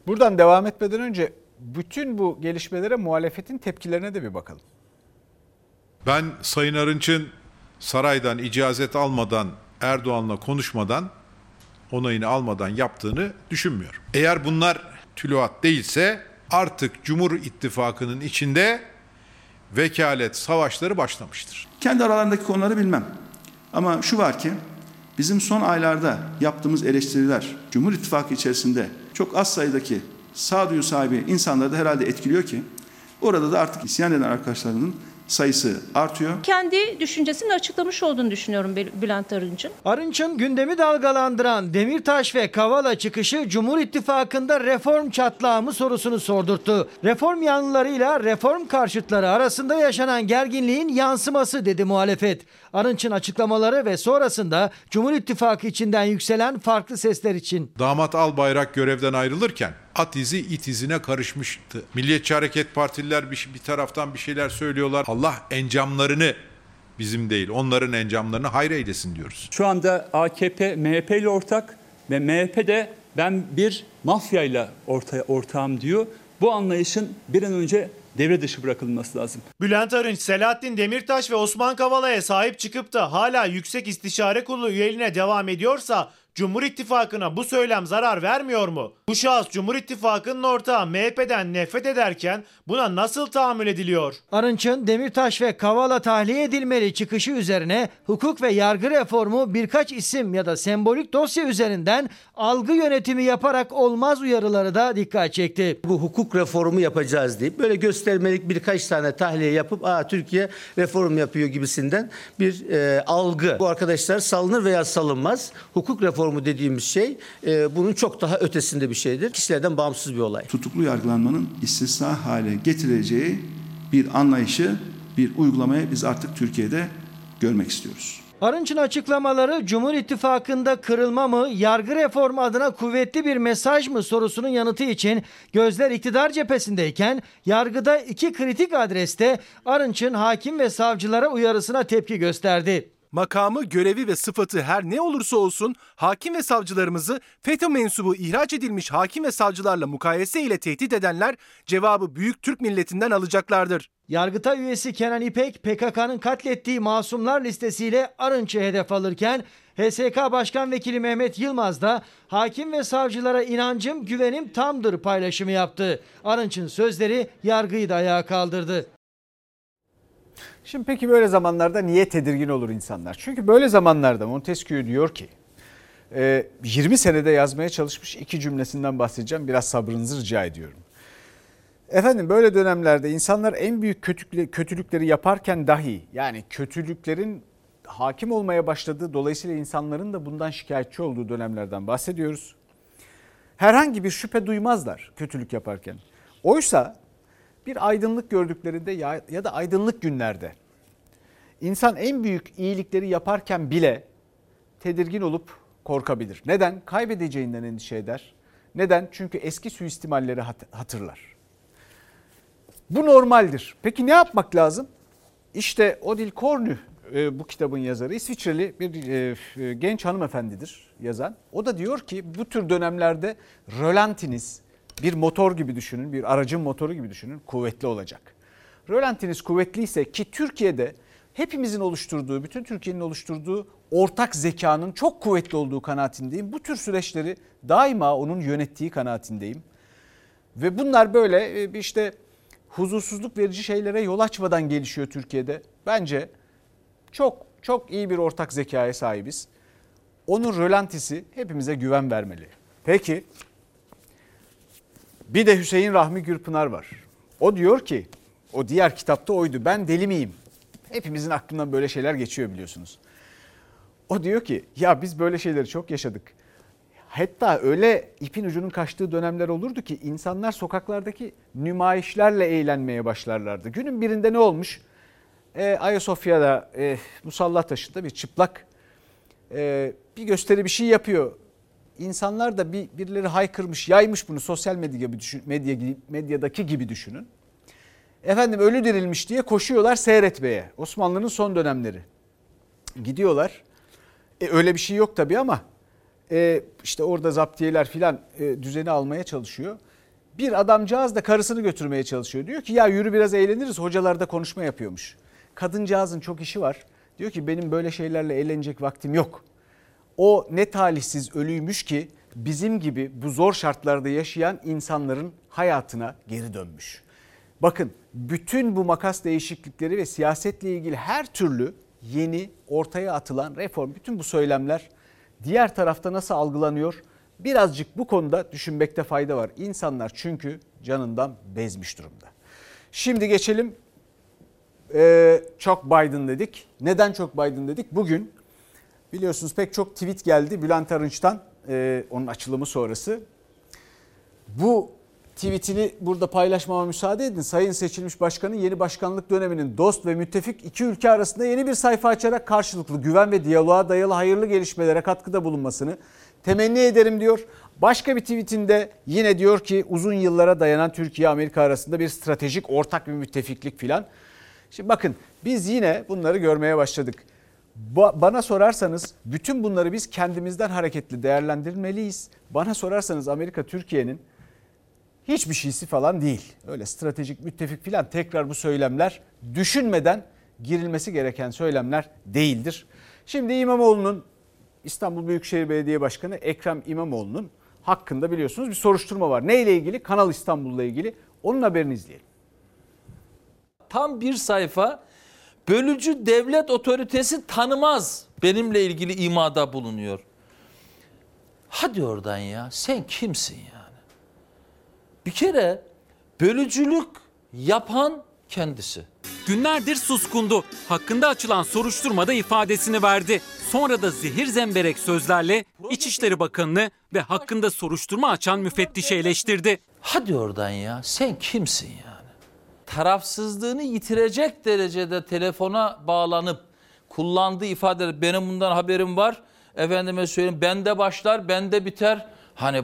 Buradan devam etmeden önce bütün bu gelişmelere muhalefetin tepkilerine de bir bakalım. Ben Sayın Arınç'ın saraydan icazet almadan, Erdoğan'la konuşmadan, onayını almadan yaptığını düşünmüyorum. Eğer bunlar tülüat değilse artık Cumhur İttifakı'nın içinde vekalet savaşları başlamıştır. Kendi aralarındaki konuları bilmem. Ama şu var ki bizim son aylarda yaptığımız eleştiriler Cumhur İttifakı içerisinde çok az sayıdaki sağduyu sahibi insanları da herhalde etkiliyor ki orada da artık isyan eden arkadaşlarının sayısı artıyor. Kendi düşüncesini açıklamış olduğunu düşünüyorum Bülent Arınç'ın. Arınç'ın gündemi dalgalandıran Demirtaş ve Kavala çıkışı Cumhur İttifakı'nda reform çatlağı mı sorusunu sordurttu. Reform yanlılarıyla reform karşıtları arasında yaşanan gerginliğin yansıması dedi muhalefet. Arınç'ın açıklamaları ve sonrasında Cumhur İttifakı içinden yükselen farklı sesler için. Damat Albayrak görevden ayrılırken at izi it izine karışmıştı. Milliyetçi Hareket Partililer bir, bir taraftan bir şeyler söylüyorlar. Allah encamlarını bizim değil onların encamlarını hayır eylesin diyoruz. Şu anda AKP MHP ile ortak ve MHP de ben bir mafyayla orta, ortağım diyor. Bu anlayışın bir an önce devre dışı bırakılması lazım. Bülent Arınç, Selahattin Demirtaş ve Osman Kavala'ya sahip çıkıp da hala Yüksek İstişare Kurulu üyeliğine devam ediyorsa Cumhur İttifakı'na bu söylem zarar vermiyor mu? Bu şahıs Cumhur İttifakı'nın ortağı MHP'den nefret ederken buna nasıl tahammül ediliyor? Arınç'ın Demirtaş ve Kavala tahliye edilmeli çıkışı üzerine hukuk ve yargı reformu birkaç isim ya da sembolik dosya üzerinden algı yönetimi yaparak olmaz uyarıları da dikkat çekti. Bu hukuk reformu yapacağız deyip böyle göstermelik birkaç tane tahliye yapıp Aa, Türkiye reform yapıyor gibisinden bir e, algı. Bu arkadaşlar salınır veya salınmaz. Hukuk reformu dediğimiz şey e, bunun çok daha ötesinde bir şeydir. Kişilerden bağımsız bir olay. Tutuklu yargılanmanın istisna hale getireceği bir anlayışı, bir uygulamaya biz artık Türkiye'de görmek istiyoruz. Arınç'ın açıklamaları Cumhur İttifakı'nda kırılma mı, yargı reformu adına kuvvetli bir mesaj mı sorusunun yanıtı için gözler iktidar cephesindeyken yargıda iki kritik adreste Arınç'ın hakim ve savcılara uyarısına tepki gösterdi. Makamı, görevi ve sıfatı her ne olursa olsun hakim ve savcılarımızı FETÖ mensubu ihraç edilmiş hakim ve savcılarla mukayese ile tehdit edenler cevabı büyük Türk milletinden alacaklardır. Yargıtay üyesi Kenan İpek PKK'nın katlettiği masumlar listesiyle Arınç'ı hedef alırken HSK Başkan Vekili Mehmet Yılmaz da hakim ve savcılara inancım güvenim tamdır paylaşımı yaptı. Arınç'ın sözleri yargıyı da ayağa kaldırdı. Şimdi peki böyle zamanlarda niye tedirgin olur insanlar? Çünkü böyle zamanlarda Montesquieu diyor ki 20 senede yazmaya çalışmış iki cümlesinden bahsedeceğim. Biraz sabrınızı rica ediyorum. Efendim böyle dönemlerde insanlar en büyük kötülükleri yaparken dahi yani kötülüklerin hakim olmaya başladığı dolayısıyla insanların da bundan şikayetçi olduğu dönemlerden bahsediyoruz. Herhangi bir şüphe duymazlar kötülük yaparken. Oysa bir aydınlık gördüklerinde ya, ya da aydınlık günlerde insan en büyük iyilikleri yaparken bile tedirgin olup korkabilir. Neden? Kaybedeceğinden endişe eder. Neden? Çünkü eski suistimalleri hatırlar. Bu normaldir. Peki ne yapmak lazım? İşte Odil Kornü e, bu kitabın yazarı İsviçreli bir e, genç hanımefendidir yazan. O da diyor ki bu tür dönemlerde rölantiniz bir motor gibi düşünün, bir aracın motoru gibi düşünün kuvvetli olacak. Rölantiniz kuvvetliyse ki Türkiye'de hepimizin oluşturduğu, bütün Türkiye'nin oluşturduğu ortak zekanın çok kuvvetli olduğu kanaatindeyim. Bu tür süreçleri daima onun yönettiği kanaatindeyim. Ve bunlar böyle e, işte huzursuzluk verici şeylere yol açmadan gelişiyor Türkiye'de. Bence çok çok iyi bir ortak zekaya sahibiz. Onun rölantisi hepimize güven vermeli. Peki bir de Hüseyin Rahmi Gürpınar var. O diyor ki o diğer kitapta oydu ben deli miyim? Hepimizin aklından böyle şeyler geçiyor biliyorsunuz. O diyor ki ya biz böyle şeyleri çok yaşadık. Hatta öyle ipin ucunun kaçtığı dönemler olurdu ki insanlar sokaklardaki nümayişlerle eğlenmeye başlarlardı. Günün birinde ne olmuş? E, Ayasofya'da e, Musalla Taşı'nda bir çıplak e, bir gösteri bir şey yapıyor. İnsanlar da bir birileri haykırmış, yaymış bunu sosyal medya gibi düşün, medya medyadaki gibi düşünün. Efendim ölü dirilmiş diye koşuyorlar seyretmeye. Osmanlı'nın son dönemleri. Gidiyorlar. E, öyle bir şey yok tabii ama e, işte orada zaptiyeler filan e, düzeni almaya çalışıyor. Bir adamcağız da karısını götürmeye çalışıyor. Diyor ki ya yürü biraz eğleniriz. Hocalar da konuşma yapıyormuş. Kadıncağızın çok işi var. Diyor ki benim böyle şeylerle eğlenecek vaktim yok. O ne talihsiz ölüymüş ki bizim gibi bu zor şartlarda yaşayan insanların hayatına geri dönmüş. Bakın bütün bu makas değişiklikleri ve siyasetle ilgili her türlü yeni ortaya atılan reform, bütün bu söylemler diğer tarafta nasıl algılanıyor? Birazcık bu konuda düşünmekte fayda var. İnsanlar çünkü canından bezmiş durumda. Şimdi geçelim ee, çok Biden dedik. Neden çok Biden dedik? Bugün biliyorsunuz pek çok tweet geldi Bülent Arınç'tan e, onun açılımı sonrası. Bu tweetini burada paylaşmama müsaade edin. Sayın seçilmiş başkanın yeni başkanlık döneminin dost ve müttefik iki ülke arasında yeni bir sayfa açarak karşılıklı güven ve diyaloğa dayalı hayırlı gelişmelere katkıda bulunmasını temenni ederim diyor. Başka bir tweetinde yine diyor ki uzun yıllara dayanan Türkiye Amerika arasında bir stratejik ortak bir müttefiklik filan. Şimdi bakın biz yine bunları görmeye başladık. Ba- bana sorarsanız bütün bunları biz kendimizden hareketli değerlendirmeliyiz. Bana sorarsanız Amerika Türkiye'nin hiçbir şeysi falan değil. Öyle stratejik müttefik filan tekrar bu söylemler düşünmeden girilmesi gereken söylemler değildir. Şimdi İmamoğlu'nun İstanbul Büyükşehir Belediye Başkanı Ekrem İmamoğlu'nun hakkında biliyorsunuz bir soruşturma var. Ne ile ilgili? Kanal İstanbul'la ilgili. Onun haberini izleyelim. Tam bir sayfa bölücü devlet otoritesi tanımaz benimle ilgili imada bulunuyor. Hadi oradan ya sen kimsin yani? Bir kere bölücülük yapan kendisi. Günlerdir suskundu. Hakkında açılan soruşturmada ifadesini verdi. Sonra da zehir zemberek sözlerle İçişleri Bakanı'nı ve hakkında soruşturma açan müfettişi eleştirdi. Hadi oradan ya sen kimsin yani? Tarafsızlığını yitirecek derecede telefona bağlanıp kullandığı ifadeler benim bundan haberim var. Efendime söyleyeyim bende başlar bende biter. Hani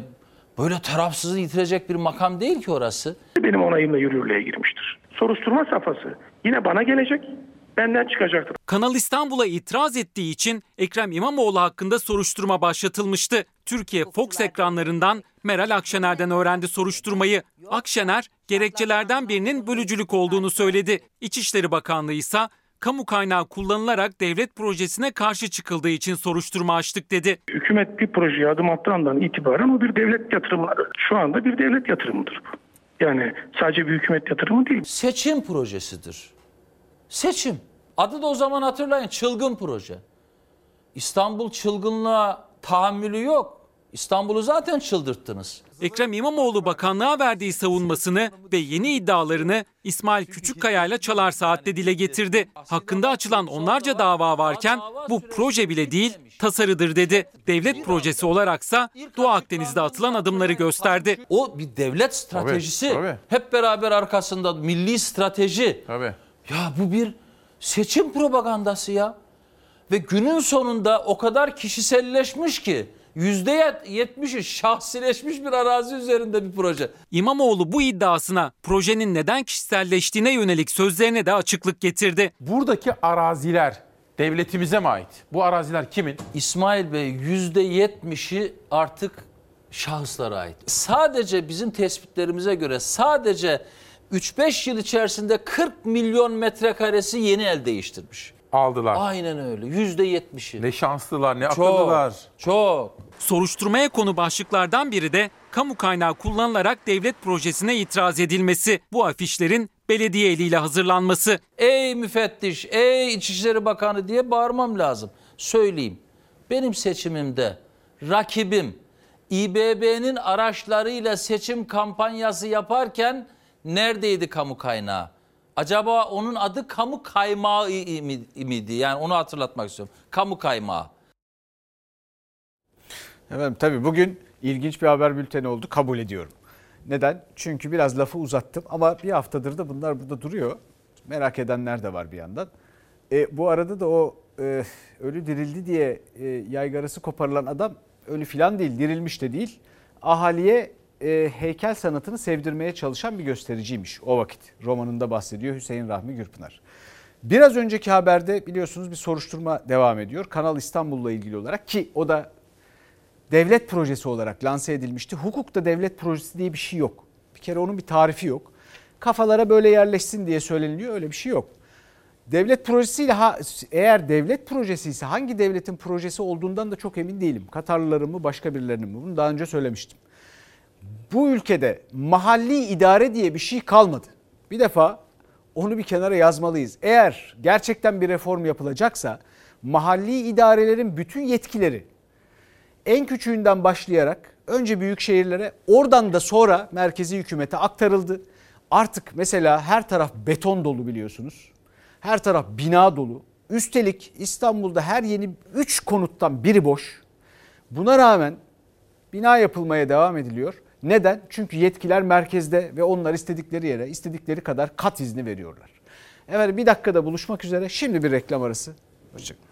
böyle tarafsızlığı yitirecek bir makam değil ki orası. benim onayımla yürürlüğe girmiştir. Soruşturma safhası yine bana gelecek, benden çıkacaktır. Kanal İstanbul'a itiraz ettiği için Ekrem İmamoğlu hakkında soruşturma başlatılmıştı. Türkiye Fox ekranlarından Meral Akşener'den öğrendi soruşturmayı. Akşener gerekçelerden birinin bölücülük olduğunu söyledi. İçişleri Bakanlığı ise kamu kaynağı kullanılarak devlet projesine karşı çıkıldığı için soruşturma açtık dedi. Hükümet bir projeye adım attığı andan itibaren o bir devlet yatırımı. Şu anda bir devlet yatırımıdır bu. Yani sadece bir hükümet yatırımı değil. Seçim projesidir. Seçim. Adı da o zaman hatırlayın çılgın proje. İstanbul çılgınlığa tahammülü yok. İstanbul'u zaten çıldırttınız. Ekrem İmamoğlu bakanlığa verdiği savunmasını ve yeni iddialarını İsmail Küçükkaya ile Çalar Saat'te dile getirdi. Hakkında açılan onlarca dava varken bu proje bile değil tasarıdır dedi. Devlet projesi olaraksa Doğu Akdeniz'de atılan adımları gösterdi. O bir devlet stratejisi. Tabii, tabii. Hep beraber arkasında milli strateji. Tabii. Ya bu bir seçim propagandası ya. Ve günün sonunda o kadar kişiselleşmiş ki yüzde yetmişi şahsileşmiş bir arazi üzerinde bir proje. İmamoğlu bu iddiasına projenin neden kişiselleştiğine yönelik sözlerine de açıklık getirdi. Buradaki araziler devletimize mi ait? Bu araziler kimin? İsmail Bey yüzde yetmişi artık şahıslara ait. Sadece bizim tespitlerimize göre sadece 3-5 yıl içerisinde 40 milyon metrekaresi yeni el değiştirmiş. Aldılar. Aynen öyle. Yüzde yetmişi. Ne şanslılar, ne Çok, akıllılar. Çok. Soruşturmaya konu başlıklardan biri de kamu kaynağı kullanılarak devlet projesine itiraz edilmesi. Bu afişlerin belediye eliyle hazırlanması. Ey müfettiş, ey İçişleri Bakanı diye bağırmam lazım. Söyleyeyim. Benim seçimimde rakibim İBB'nin araçlarıyla seçim kampanyası yaparken neredeydi kamu kaynağı? Acaba onun adı kamu kaymağı miydi? Yani onu hatırlatmak istiyorum. Kamu kaymağı. Efendim tabii bugün ilginç bir haber bülteni oldu kabul ediyorum. Neden? Çünkü biraz lafı uzattım ama bir haftadır da bunlar burada duruyor. Merak edenler de var bir yandan. E, bu arada da o e, ölü dirildi diye e, yaygarası koparılan adam ölü filan değil, dirilmiş de değil. Ahaliye e, heykel sanatını sevdirmeye çalışan bir göstericiymiş o vakit. Romanında bahsediyor Hüseyin Rahmi Gürpınar. Biraz önceki haberde biliyorsunuz bir soruşturma devam ediyor. Kanal İstanbul'la ilgili olarak ki o da devlet projesi olarak lanse edilmişti. Hukukta devlet projesi diye bir şey yok. Bir kere onun bir tarifi yok. Kafalara böyle yerleşsin diye söyleniliyor öyle bir şey yok. Devlet projesiyle ha, eğer devlet projesi ise hangi devletin projesi olduğundan da çok emin değilim. Katarlıların mı başka birilerinin mi? Bunu daha önce söylemiştim. Bu ülkede mahalli idare diye bir şey kalmadı. Bir defa onu bir kenara yazmalıyız. Eğer gerçekten bir reform yapılacaksa mahalli idarelerin bütün yetkileri en küçüğünden başlayarak önce büyük şehirlere oradan da sonra merkezi hükümete aktarıldı. Artık mesela her taraf beton dolu biliyorsunuz. Her taraf bina dolu. Üstelik İstanbul'da her yeni 3 konuttan biri boş. Buna rağmen bina yapılmaya devam ediliyor. Neden? Çünkü yetkiler merkezde ve onlar istedikleri yere istedikleri kadar kat izni veriyorlar. Evet bir dakikada buluşmak üzere. Şimdi bir reklam arası. Hoşçakalın.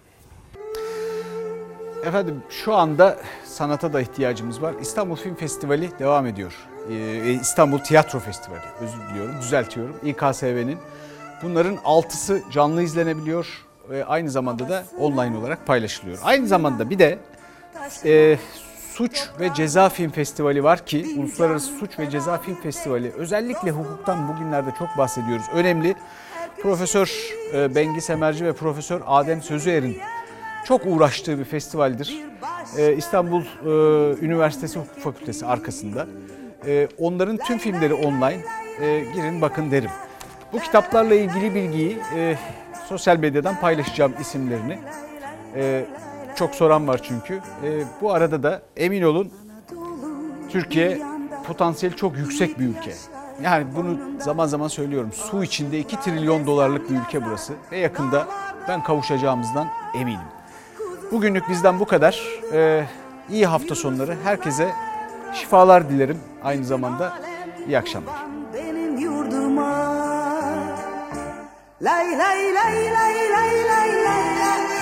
Efendim şu anda sanata da ihtiyacımız var. İstanbul Film Festivali devam ediyor. Ee, İstanbul Tiyatro Festivali özür diliyorum düzeltiyorum. İKSV'nin. Bunların altısı canlı izlenebiliyor ve aynı zamanda da online olarak paylaşılıyor. Aynı zamanda bir de e, Suç ve Ceza Film Festivali var ki Uluslararası Suç ve Ceza Film Festivali özellikle hukuktan bugünlerde çok bahsediyoruz. Önemli. Profesör e, Bengi Semerci ve Profesör Adem Sözüer'in çok uğraştığı bir festivaldir. E, İstanbul e, Üniversitesi Hukuk Fakültesi arkasında. E, onların tüm filmleri online. E, girin bakın derim. Bu kitaplarla ilgili bilgiyi e, sosyal medyadan paylaşacağım isimlerini. E, çok soran var çünkü. E, bu arada da emin olun Türkiye potansiyeli çok yüksek bir ülke. Yani bunu zaman zaman söylüyorum. Su içinde 2 trilyon dolarlık bir ülke burası. Ve yakında ben kavuşacağımızdan eminim. Bugünlük bizden bu kadar. Ee, iyi hafta sonları. Herkese şifalar dilerim. Aynı zamanda iyi akşamlar. benim yurduma Lay lay lay lay lay lay